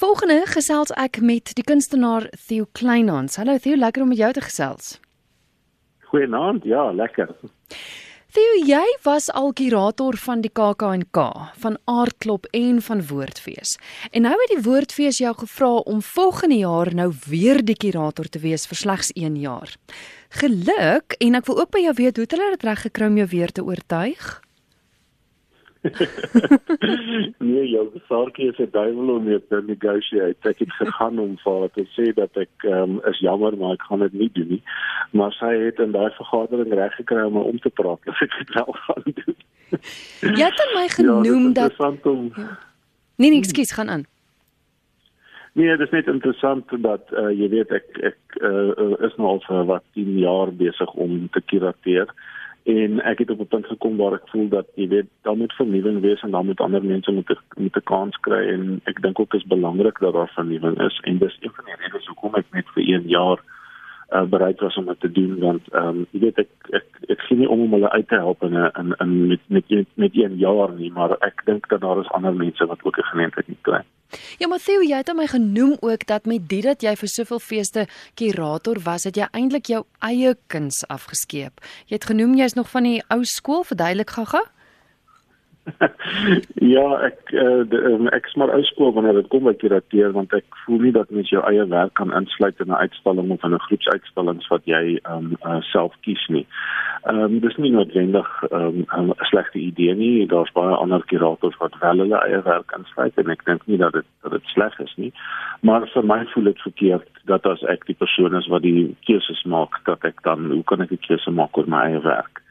Volgende gesels ek met die kunstenaar Theo Kleinhans. Hallo Theo, lekker om met jou te gesels. Goeienaand, ja, lekker. Theo, jy was al kurator van die KAK&K, van Aardklop en van Woordfees. En nou het die Woordfees jou gevra om volgende jaar nou weer die kurator te wees vir slegs 1 jaar. Geluk en ek wil ook by jou weet hoe het hulle dit reg gekry om jou weer te oortuig? nee, jou sorgie is 'n duiwel om mee te negotiate. Ek het gegaan om vir haar te sê dat ek um, is jammer, maar ek gaan dit nie doen nie. Maar sy het in daai vergadering reg gekry om om te praat. Dus ek het wel gaan doen. Jy het my ja, genoem ja, dat om... ja. Nee, nee, ekskuus, gaan aan. Nee, dit is net interessant dat uh, jy weet ek ek uh, is nou al vir wat 10 jaar besig om te kurateer en ek het op 'n punt gekom waar ek voel dat jy weet dan moet vernuwing wees en dan moet ander mense moet met 'n kans kry en ek dink ook is belangrik dat daar vernuwing is en dis een van die redes hoekom ek net vir 1 jaar uh, bereid was om dit te doen want ehm um, jy weet ek ek ek sien nie om om hulle uit te help in 'n in met met met 1 jaar nie maar ek dink dat daar is ander mense wat ook 'n geleentheid moet kry. Ja, Mattheu, jy het aan my genoem ook dat met dit dat jy vir soveel feeste kurator was, het jy eintlik jou eie kuns afgeskeep. Jy het genoem jy's nog van die ou skool, verduidelik gaga. ja, ek uh, de, um, ek is maar uitskool wanneer dit kom by kurateer want ek voel nie dat mens jou eie werk kan insluit in 'n uitstalling of in 'n groepsuitstallings wat jy um uh, self kies nie. Um, dis nie noodwendig ehm, 'n um, slegte idee nie. Daar's baie ander kurators wat wel hulle eie werk insluit en ek dink nie dat dit dat dit sleg is nie. Maar vir my voel dit verkeerd dat as ek die persoon is wat die keuses maak, dat ek dan hoe kan ek die keuse maak oor my eie werk?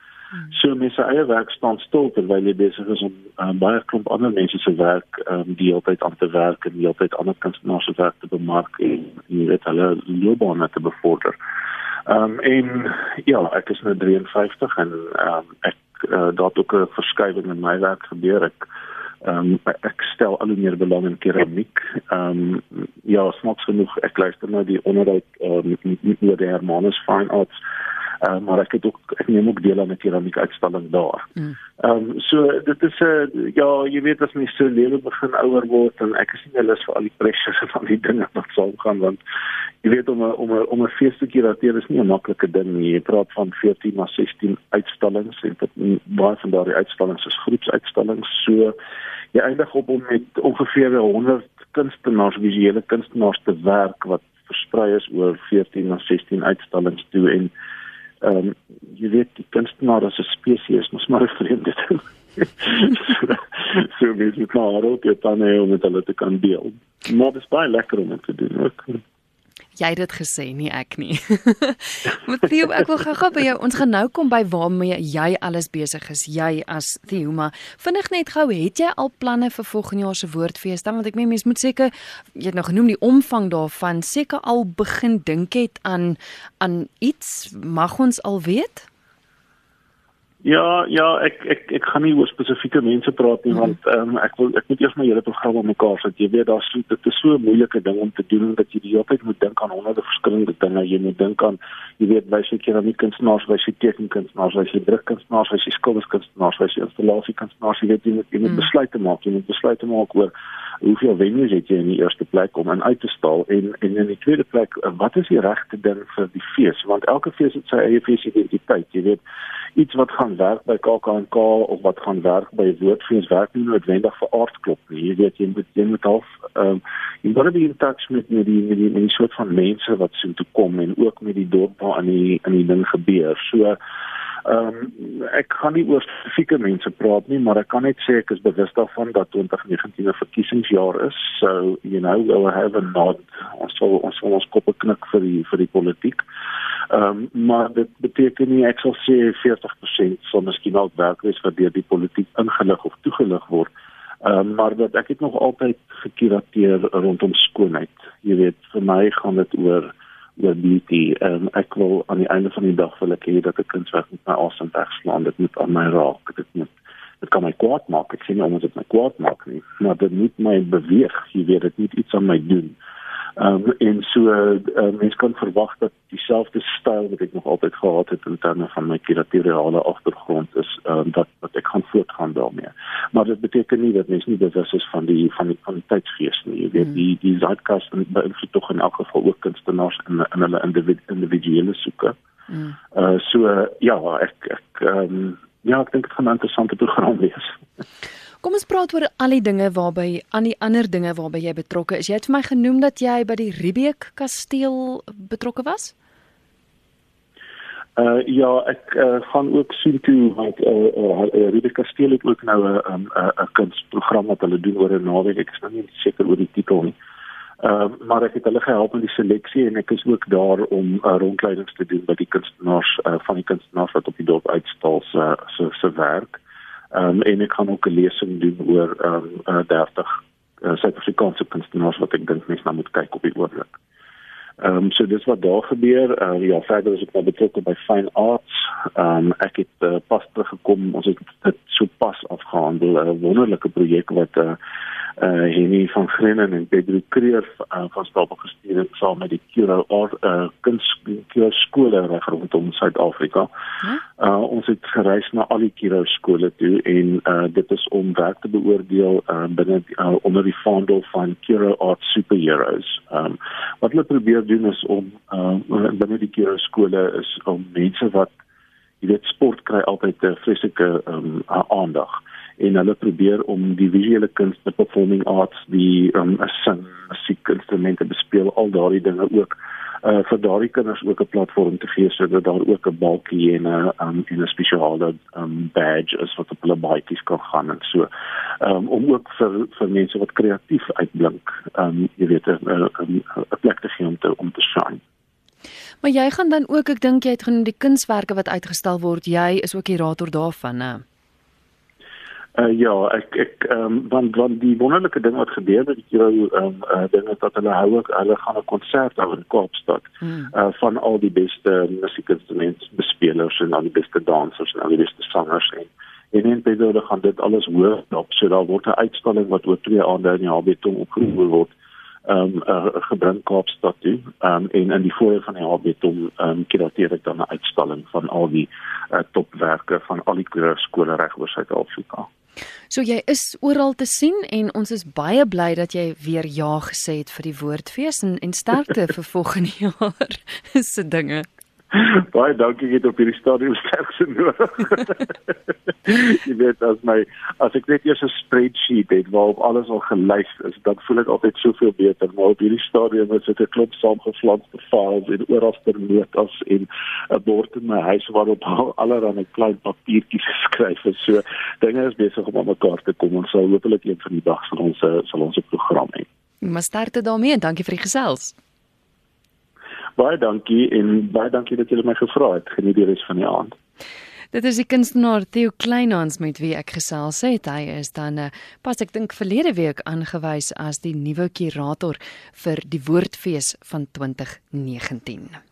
So mense eie werk staan stil terwyl jy besig is om um, baie klomp ander mense se werk um, die altyd aan te werk en die altyd ander kunstenaars se werk te bemark en jy weet hulle loopbaan te bevorder. Ehm um, en ja, ek is nou 53 en ehm um, ek uh, daar het ook 'n verskywing in my werk gebeur. Ek ehm um, ek stel al meer belang in keramiek. Ehm um, ja, smaaks genoeg ek luister nou die onderhoud um, oor die Hermanus Fine Arts uh, maar ek het ook ek neem ook deel aan 'n keramiek uitstalling daar. Mm. Ehm mm. um, so dit is 'n uh, ja, jy weet as mens so lewe begin ouer word en ek is nie lus vir al die pressures al die dinge wat saam gaan want jy weet om a, om a, om 'n fees te kurateer is nie 'n maklike ding nie. Jy praat van 14 na 16 uitstallings en dit baie van daardie uitstallings is groepsuitstallings. So jy eindig op om met ongeveer 100 kunstenaars, visuele kunstenaars te werk wat versprei is oor 14 na 16 uitstallings toe en ehm um, jy weet die kunstenaar as 'n spesies mos maar 'n vreemde ding. so, so wie jy maar ook dit dan hê om dit te kan deel. Maar dit is baie lekker om dit te doen ook jy het dit gesê nie ek nie. Met Theo ek wil gou-gou by jou ons gaan nou kom by waarmee jy alles besig is jy as Theo maar vinnig net gou het jy al planne vir volgende jaar se woordfees dan want ek meen mens moet seker jy het nou genoem die omvang daarvan seker al begin dink het aan aan iets mag ons al weet Ja, ja, ek ek ek gaan nie oor spesifieke mense praat nie mm. want ehm um, ek wil ek moet eers my hele program op mekaar sit. Jy weet daar's so dit is so 'n moeilike ding om te doen dat jy die hele tyd moet dink aan honderde verskillende dinge. Jy moet dink aan jy weet wys jy keramiek kunstenaars, wys jy tekenkunstenaars, wys jy drukkunstenaars, wys jy skilderskunstenaars, wys jy installasiekunstenaars. Jy weet jy moet jy moet mm. besluite maak. Jy moet besluite maak oor hoeveel venues het jy in die eerste plek om in uit te stal en en in die tweede plek wat is die regte ding vir die fees? Want elke fees het sy eie feesidentiteit. Jy weet iets wat gaan werk by KAK&K of wat gaan werk by Woordfees werk nie noodwendig vir aardklop nie. Jy weet jy moet jy moet half ehm um, jy moet in touch met met die met die, met die soort van mense wat so toe kom en ook met die dorp waar aan die in die ding gebeur. So ehm um, ek kan nie oor spesifieke mense praat nie, maar ek kan net sê ek is bewus daarvan dat 2019 'n verkiesingsjaar is. So you know we'll have a nod. Ons sal ons sal ons koppe knik vir die vir die politiek. Ehm um, maar dit beteken nie ek sal sê 40% sal miskien ook werk wees wat deur die politiek ingelig of toegelig word. Ehm um, maar dat ek het nog altyd gekurateer rondom skoonheid. Jy weet, vir my gaan dit oor oor beauty. Ehm um, ek wil aan die einde van die dag wil ek hê dat 'n kunswerk met my asem wegslaan. Dit moet aan my raak. Dit moet dit kan my kwaad maak. Ek sê nie omdat dit my kwaad maak nie, maar dit moet my beweeg. Jy weet, dit moet iets aan my doen. Ehm um, en so uh, mense kan verwag dat dieselfde styl wat ek nog altyd gehad het in terme van my kuratoriale agtergrond is ehm um, dat wat ek gaan voortgaan daarmee. Maar dit beteken nie dat mens nie bewus is van die van die van die tydsgees nie. Jy weet hmm. die die zeitgeist beïnvloed tog in elk geval ook kunstenaars in in hulle individuele soeke. Hmm. Uh so ja, ek ek ehm um, ja, ek dink dit gaan 'n interessante program wees. Kom ons praat oor al die dinge waarby aan die ander dinge waarby jy betrokke is. Jy het vir my genoem dat jy by die Riebeek kasteel betrokke was? Uh ja, ek uh, gaan ook sien toe wat uh, uh, uh Riebeek kasteel het ook nou 'n 'n 'n kunsprogram wat hulle doen oor 'n naweek. Ek is nou nie seker oor die titel nie. Ehm uh, maar ek het hulle gehelp met die seleksie en ek is ook daar om uh, rondleidings te doen by die kunstenaars uh, van die kunstenaars wat op die dorp uitstal se se se werk. Ehm um, en ek gaan ook 'n lesing doen oor ehm um, uh, 30 uh, Suid-Afrikaanse kunstenaars wat ek dink mense nou moet kyk op die oomblik. Ehm um, so dis wat daar gebeur. Uh, ja, verder is ek nou betrokke by Fine Arts. Ehm um, ek het uh, pas teruggekom. Ons het dit so pas afgehandel 'n wonderlike projek wat uh, uh Henny van Grenen en Pedro Creer uh, van Stapel gestuur het saam met die Kuro Art uh kunstskole skole reg rondom Suid-Afrika. Uh ons het gereis na al die Kuro skole toe en uh dit is om werk te beoordeel uh binne uh, onder die vaandel van Kuro Art Superheroes. Um wat hulle probeer doen is om uh binne die Kuro skole is om mense wat jy weet sport kry altyd 'n vreeslike um aandag en hulle probeer om die visuele kunste, performing arts, die um sing, musiekinstrumente bespeel al daardie dinge ook uh vir daardie kinders ook 'n platform te gee sodat daar ook 'n balkie en 'n um en 'n spesiale um badge is wat op hulle baadjies kan gaan en so. Um om ook vir vir mense wat kreatief uitblink um jy weet 'n 'n plek te gee om te om te shine. Maar jy gaan dan ook ek dink jy het genoem die kunswerke wat uitgestal word. Jy is ook kurator daarvan nê Uh, ja, ek ek ehm um, want want die wonderlike ding wat gebeur met die jou ehm um, uh, ding is dat hulle hou ook hulle gaan 'n konsert hou in Kaapstad. Hmm. Uh van al die beste musiekinstrumente bespelers en al die beste dansers en al die beste sangers en en in Pedro gaan dit alles hoor op so daar word 'n uitstalling wat oor twee aande in die Habitum opgevoer word ehm um, uh, gebring Kaapstad toe. Ehm um, en in die voorjaar van die Habitum ehm um, kurateer ek dan 'n uitstalling van al die uh, topwerke van al die skole reg oor Suid-Afrika. So jy is oral te sien en ons is baie bly dat jy weer ja gesê het vir die woordfees en en sterkte vir volgende jaar se dinge. Baie dankie het op hierdie stadium sterk se nodig. jy weet as my as ek net eers 'n spreadsheet het waarop alles al gelys is, dan voel ek altyd soveel beter, maar op hierdie stadium is dit 'n klop saamgeflanste files en oralste notas en 'n bord in my huis waarop allerlei klein papiertjies geskryf is. So dinge is besig om aan mekaar te kom. Ons sal hopelik een van die dae van ons sal ons program hê. Maar starte daarmee en dankie vir die gesels. Baie dankie en baie dankie dat julle my gevra het. Geniet die res van die aand. Dit is die kunstenaar Theo Kleinhans met wie ek gesels het. Hy is dan eh, pas ek dink verlede week aangewys as die nuwe kurator vir die Woordfees van 2019.